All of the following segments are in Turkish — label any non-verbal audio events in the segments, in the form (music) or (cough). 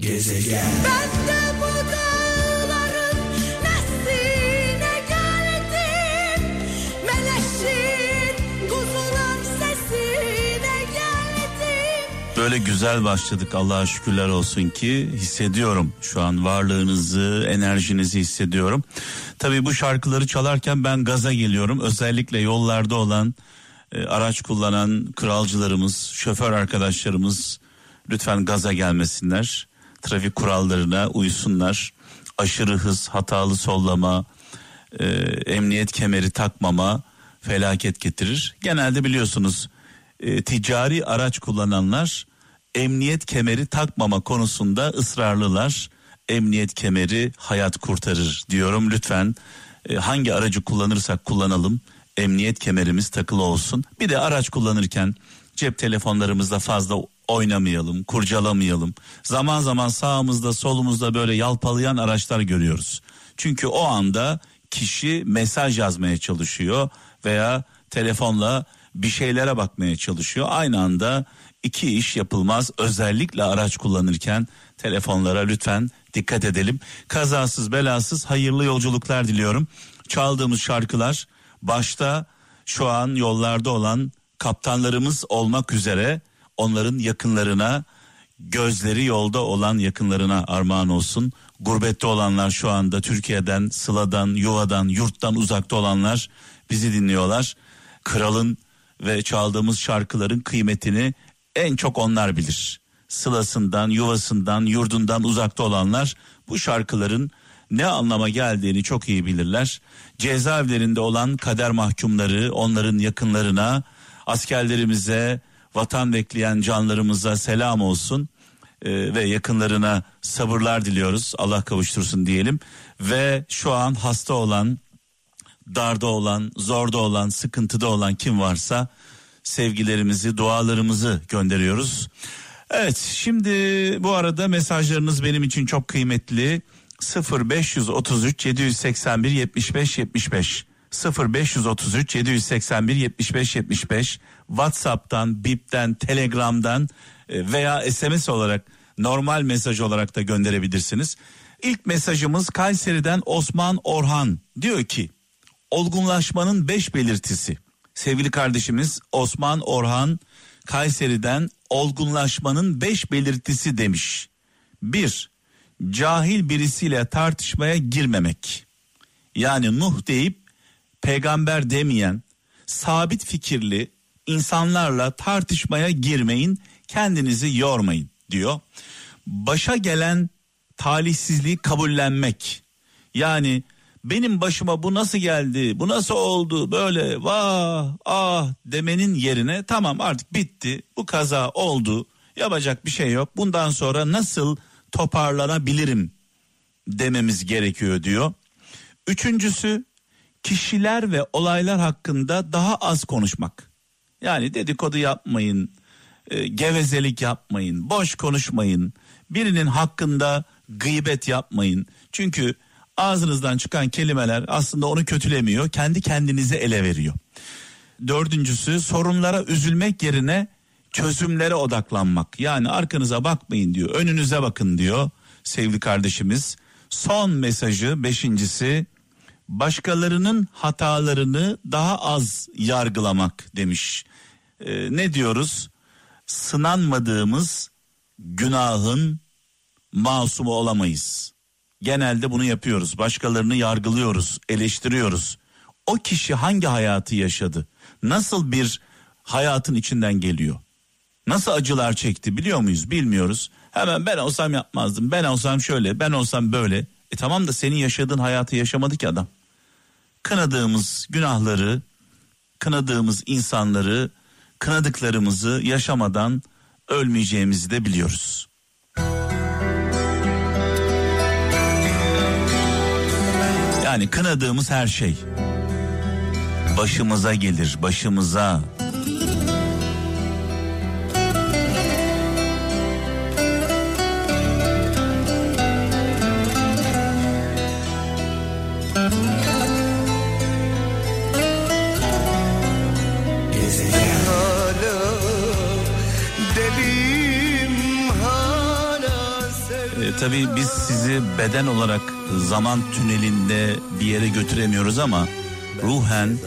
Gezegen. Ben de bu dağların nesline geldim. Meleşin kuzular sesine geldim. Böyle güzel başladık Allah'a şükürler olsun ki hissediyorum şu an varlığınızı, enerjinizi hissediyorum. Tabii bu şarkıları çalarken ben gaza geliyorum. Özellikle yollarda olan e, araç kullanan kralcılarımız, şoför arkadaşlarımız lütfen gaza gelmesinler. Trafik kurallarına uysunlar. Aşırı hız, hatalı sollama, e, emniyet kemeri takmama felaket getirir. Genelde biliyorsunuz e, ticari araç kullananlar emniyet kemeri takmama konusunda ısrarlılar. Emniyet kemeri hayat kurtarır diyorum lütfen e, hangi aracı kullanırsak kullanalım emniyet kemerimiz takılı olsun. Bir de araç kullanırken cep telefonlarımızda fazla oynamayalım, kurcalamayalım. Zaman zaman sağımızda solumuzda böyle yalpalayan araçlar görüyoruz. Çünkü o anda kişi mesaj yazmaya çalışıyor veya telefonla bir şeylere bakmaya çalışıyor. Aynı anda iki iş yapılmaz. Özellikle araç kullanırken telefonlara lütfen dikkat edelim. Kazasız belasız hayırlı yolculuklar diliyorum. Çaldığımız şarkılar başta şu an yollarda olan kaptanlarımız olmak üzere onların yakınlarına gözleri yolda olan yakınlarına armağan olsun. Gurbette olanlar şu anda Türkiye'den, sıladan, yuvadan, yurttan uzakta olanlar bizi dinliyorlar. Kralın ve çaldığımız şarkıların kıymetini en çok onlar bilir. Sılasından, yuvasından, yurdundan uzakta olanlar bu şarkıların ne anlama geldiğini çok iyi bilirler. Cezaevlerinde olan kader mahkumları, onların yakınlarına, askerlerimize, vatan bekleyen canlarımıza selam olsun Ee, ve yakınlarına sabırlar diliyoruz. Allah kavuştursun diyelim. Ve şu an hasta olan, darda olan, zorda olan, sıkıntıda olan kim varsa sevgilerimizi, dualarımızı gönderiyoruz. Evet, şimdi bu arada mesajlarınız benim için çok kıymetli. 0533 781 75 75 0533 781 75 75 WhatsApp'tan, Bip'ten, Telegram'dan e, veya SMS olarak normal mesaj olarak da gönderebilirsiniz. İlk mesajımız Kayseri'den Osman Orhan diyor ki olgunlaşmanın 5 belirtisi. Sevgili kardeşimiz Osman Orhan Kayseri'den olgunlaşmanın 5 belirtisi demiş. 1. Cahil birisiyle tartışmaya girmemek. Yani Nuh deyip peygamber demeyen sabit fikirli insanlarla tartışmaya girmeyin, kendinizi yormayın diyor. Başa gelen talihsizliği kabullenmek. Yani benim başıma bu nasıl geldi, bu nasıl oldu böyle vah ah demenin yerine tamam artık bitti bu kaza oldu yapacak bir şey yok bundan sonra nasıl toparlanabilirim dememiz gerekiyor diyor. Üçüncüsü kişiler ve olaylar hakkında daha az konuşmak. Yani dedikodu yapmayın, e, gevezelik yapmayın, boş konuşmayın. Birinin hakkında gıybet yapmayın. Çünkü ağzınızdan çıkan kelimeler aslında onu kötülemiyor, kendi kendinize ele veriyor. Dördüncüsü sorunlara üzülmek yerine çözümlere odaklanmak. Yani arkanıza bakmayın diyor, önünüze bakın diyor sevgili kardeşimiz. Son mesajı beşincisi başkalarının hatalarını daha az yargılamak demiş. Ee, ne diyoruz? Sınanmadığımız günahın masumu olamayız. Genelde bunu yapıyoruz. Başkalarını yargılıyoruz, eleştiriyoruz. O kişi hangi hayatı yaşadı? Nasıl bir hayatın içinden geliyor? Nasıl acılar çekti biliyor muyuz? Bilmiyoruz. Hemen ben olsam yapmazdım. Ben olsam şöyle, ben olsam böyle. E tamam da senin yaşadığın hayatı yaşamadı ki adam. Kınadığımız günahları, kınadığımız insanları, kınadıklarımızı yaşamadan ölmeyeceğimizi de biliyoruz. Yani kınadığımız her şey başımıza gelir, başımıza. Tabii biz sizi beden olarak zaman tünelinde bir yere götüremiyoruz ama ruhen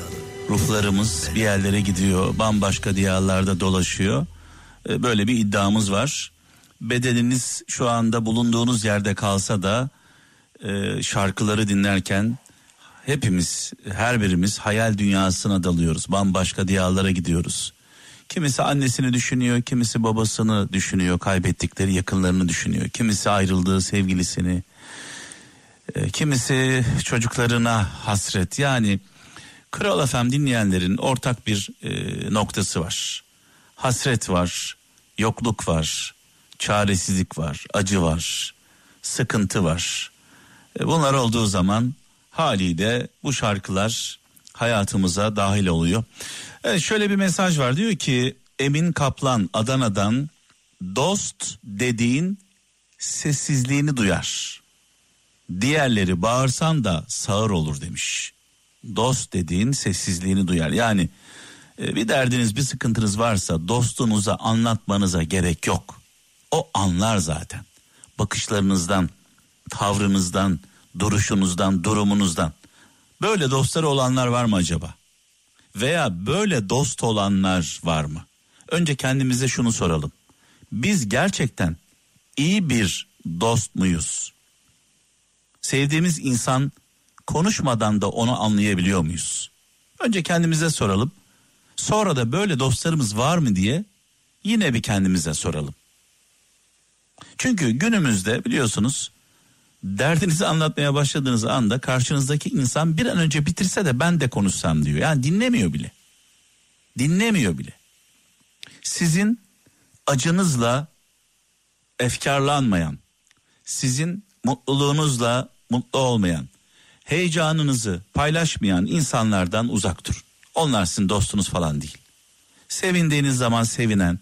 ruhlarımız bir yerlere gidiyor, bambaşka diyarlarda dolaşıyor. E, böyle bir iddiamız var. Bedeniniz şu anda bulunduğunuz yerde kalsa da e, şarkıları dinlerken hepimiz her birimiz hayal dünyasına dalıyoruz. Bambaşka diyarlara gidiyoruz. Kimisi annesini düşünüyor, kimisi babasını düşünüyor, kaybettikleri yakınlarını düşünüyor. Kimisi ayrıldığı sevgilisini, e, kimisi çocuklarına hasret. Yani Kral FM dinleyenlerin ortak bir e, noktası var. Hasret var, yokluk var, çaresizlik var, acı var, sıkıntı var. E, bunlar olduğu zaman haliyle bu şarkılar hayatımıza dahil oluyor. Evet, şöyle bir mesaj var diyor ki Emin Kaplan Adana'dan dost dediğin sessizliğini duyar. Diğerleri bağırsan da sağır olur demiş. Dost dediğin sessizliğini duyar. Yani e, bir derdiniz bir sıkıntınız varsa dostunuza anlatmanıza gerek yok. O anlar zaten. Bakışlarınızdan, tavrınızdan, duruşunuzdan, durumunuzdan. Böyle dostları olanlar var mı acaba? Veya böyle dost olanlar var mı? Önce kendimize şunu soralım. Biz gerçekten iyi bir dost muyuz? Sevdiğimiz insan konuşmadan da onu anlayabiliyor muyuz? Önce kendimize soralım. Sonra da böyle dostlarımız var mı diye yine bir kendimize soralım. Çünkü günümüzde biliyorsunuz derdinizi anlatmaya başladığınız anda karşınızdaki insan bir an önce bitirse de ben de konuşsam diyor. Yani dinlemiyor bile. Dinlemiyor bile. Sizin acınızla efkarlanmayan, sizin mutluluğunuzla mutlu olmayan, heyecanınızı paylaşmayan insanlardan uzak durun. Onlar sizin dostunuz falan değil. Sevindiğiniz zaman sevinen,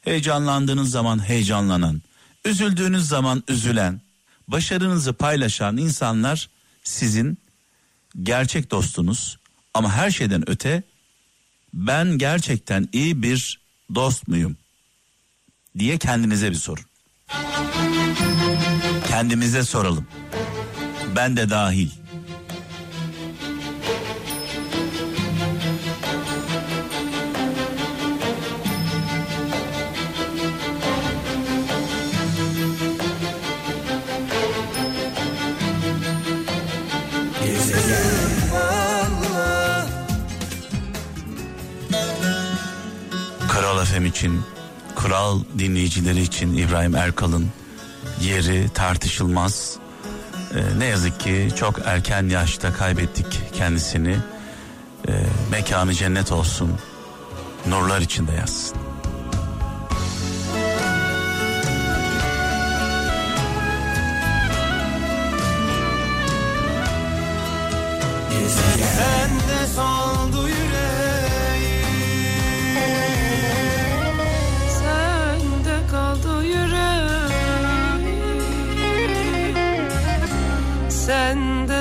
heyecanlandığınız zaman heyecanlanan, üzüldüğünüz zaman üzülen, başarınızı paylaşan insanlar sizin gerçek dostunuz ama her şeyden öte ben gerçekten iyi bir dost muyum diye kendinize bir sorun. Kendimize soralım. Ben de dahil. FM için, kral dinleyicileri için İbrahim Erkal'ın yeri tartışılmaz. Ee, ne yazık ki çok erken yaşta kaybettik kendisini. Ee, mekanı cennet olsun, nurlar içinde yazsın. Sende soldu yüreğim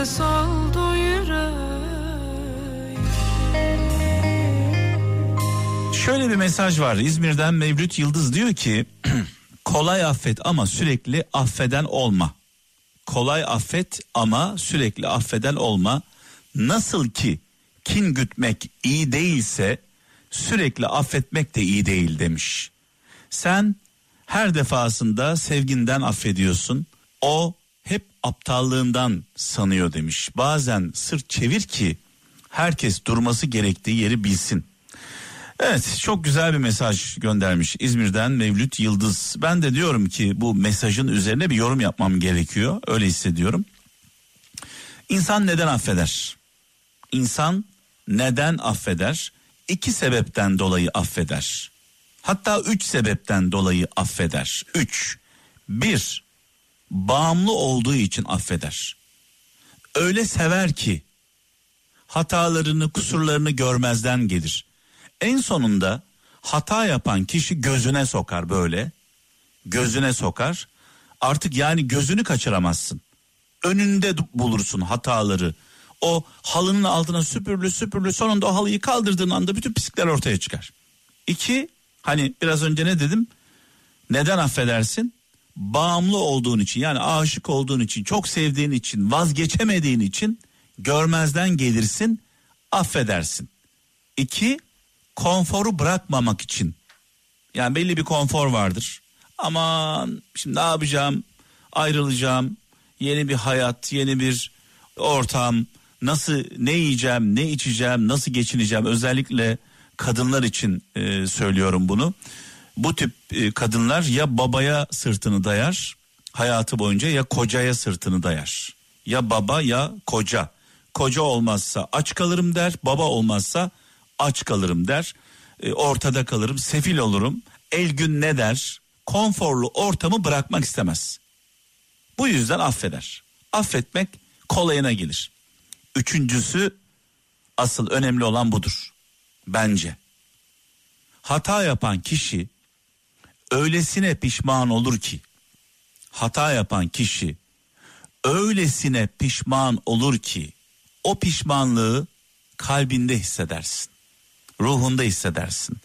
Soldu yüreğim Şöyle bir mesaj var İzmir'den Mevlüt Yıldız diyor ki (clears throat) kolay affet ama sürekli affeden olma. Kolay affet ama sürekli affeden olma. Nasıl ki kin gütmek iyi değilse sürekli affetmek de iyi değil demiş. Sen her defasında sevginden affediyorsun. O hep aptallığından sanıyor demiş. Bazen sırt çevir ki herkes durması gerektiği yeri bilsin. Evet çok güzel bir mesaj göndermiş İzmir'den Mevlüt Yıldız. Ben de diyorum ki bu mesajın üzerine bir yorum yapmam gerekiyor. Öyle hissediyorum. İnsan neden affeder? İnsan neden affeder? İki sebepten dolayı affeder. Hatta üç sebepten dolayı affeder. Üç. Bir, bağımlı olduğu için affeder. Öyle sever ki hatalarını, kusurlarını görmezden gelir. En sonunda hata yapan kişi gözüne sokar böyle. Gözüne sokar. Artık yani gözünü kaçıramazsın. Önünde bulursun hataları. O halının altına süpürlü süpürlü sonunda o halıyı kaldırdığın anda bütün pislikler ortaya çıkar. İki hani biraz önce ne dedim? Neden affedersin? Bağımlı olduğun için yani aşık olduğun için çok sevdiğin için vazgeçemediğin için görmezden gelirsin affedersin. İki konforu bırakmamak için. Yani belli bir konfor vardır. Aman şimdi ne yapacağım? Ayrılacağım. Yeni bir hayat yeni bir ortam. Nasıl ne yiyeceğim ne içeceğim nasıl geçineceğim? Özellikle kadınlar için e, söylüyorum bunu bu tip e, kadınlar ya babaya sırtını dayar hayatı boyunca ya kocaya sırtını dayar. Ya baba ya koca. Koca olmazsa aç kalırım der, baba olmazsa aç kalırım der. E, ortada kalırım, sefil olurum. El gün ne der? Konforlu ortamı bırakmak istemez. Bu yüzden affeder. Affetmek kolayına gelir. Üçüncüsü asıl önemli olan budur. Bence. Hata yapan kişi öylesine pişman olur ki hata yapan kişi öylesine pişman olur ki o pişmanlığı kalbinde hissedersin. Ruhunda hissedersin.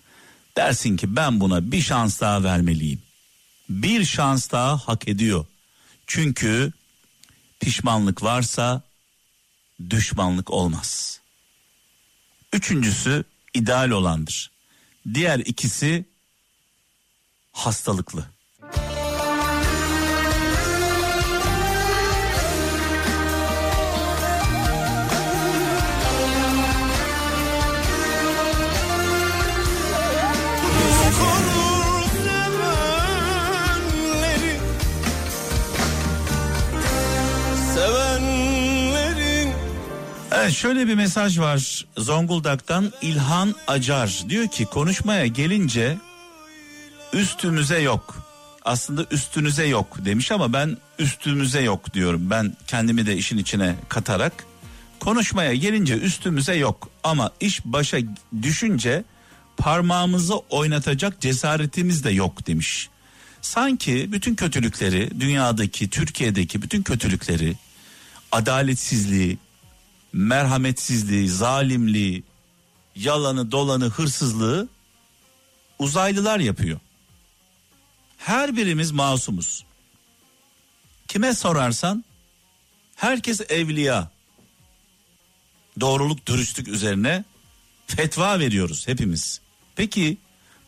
Dersin ki ben buna bir şans daha vermeliyim. Bir şans daha hak ediyor. Çünkü pişmanlık varsa düşmanlık olmaz. Üçüncüsü ideal olandır. Diğer ikisi hastalıklı. Evet şöyle bir mesaj var Zonguldak'tan İlhan Acar diyor ki konuşmaya gelince üstümüze yok. Aslında üstünüze yok demiş ama ben üstümüze yok diyorum. Ben kendimi de işin içine katarak konuşmaya gelince üstümüze yok ama iş başa düşünce parmağımızı oynatacak cesaretimiz de yok demiş. Sanki bütün kötülükleri dünyadaki Türkiye'deki bütün kötülükleri adaletsizliği merhametsizliği, zalimliği, yalanı, dolanı, hırsızlığı uzaylılar yapıyor. Her birimiz masumuz. Kime sorarsan herkes evliya. Doğruluk, dürüstlük üzerine fetva veriyoruz hepimiz. Peki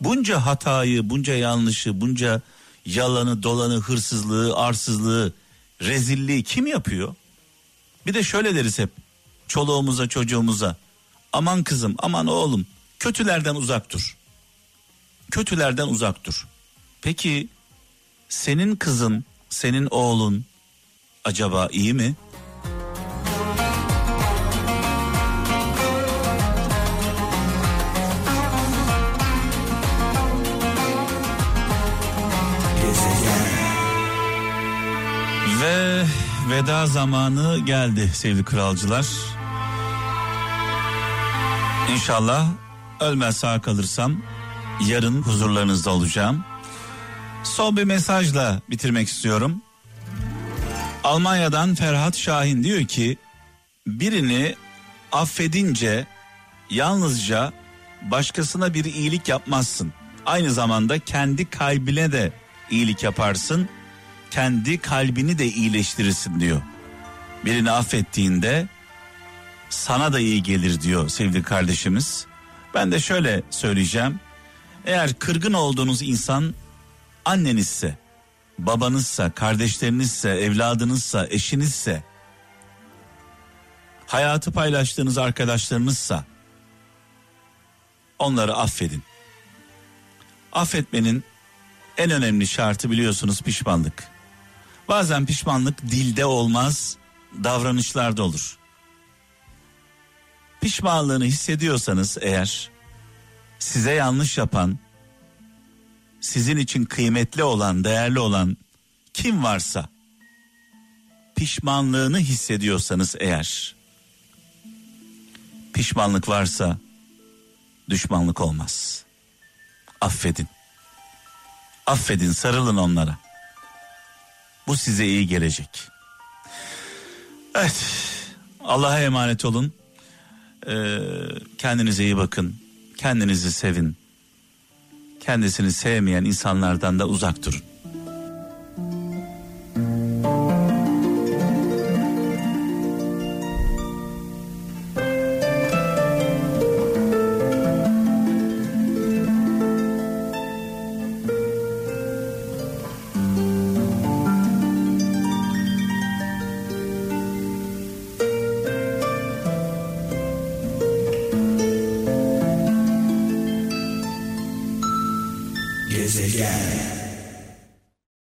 bunca hatayı, bunca yanlışı, bunca yalanı, dolanı, hırsızlığı, arsızlığı, rezilliği kim yapıyor? Bir de şöyle deriz hep çoluğumuza çocuğumuza aman kızım aman oğlum kötülerden uzak dur. Kötülerden uzak dur. Peki senin kızın senin oğlun acaba iyi mi? Ve veda zamanı geldi sevgili kralcılar. İnşallah ölmez sağ kalırsam yarın huzurlarınızda olacağım. Son bir mesajla bitirmek istiyorum. Almanya'dan Ferhat Şahin diyor ki birini affedince yalnızca başkasına bir iyilik yapmazsın. Aynı zamanda kendi kalbine de iyilik yaparsın. Kendi kalbini de iyileştirirsin diyor. Birini affettiğinde sana da iyi gelir diyor sevgili kardeşimiz. Ben de şöyle söyleyeceğim. Eğer kırgın olduğunuz insan annenizse, babanızsa, kardeşlerinizse, evladınızsa, eşinizse, hayatı paylaştığınız arkadaşlarınızsa onları affedin. Affetmenin en önemli şartı biliyorsunuz pişmanlık. Bazen pişmanlık dilde olmaz, davranışlarda olur. Pişmanlığını hissediyorsanız eğer size yanlış yapan, sizin için kıymetli olan, değerli olan kim varsa pişmanlığını hissediyorsanız eğer pişmanlık varsa düşmanlık olmaz. Affedin. Affedin, sarılın onlara. Bu size iyi gelecek. Evet. Allah'a emanet olun. Ee, kendinize iyi bakın. Kendinizi sevin. Kendisini sevmeyen insanlardan da uzak durun.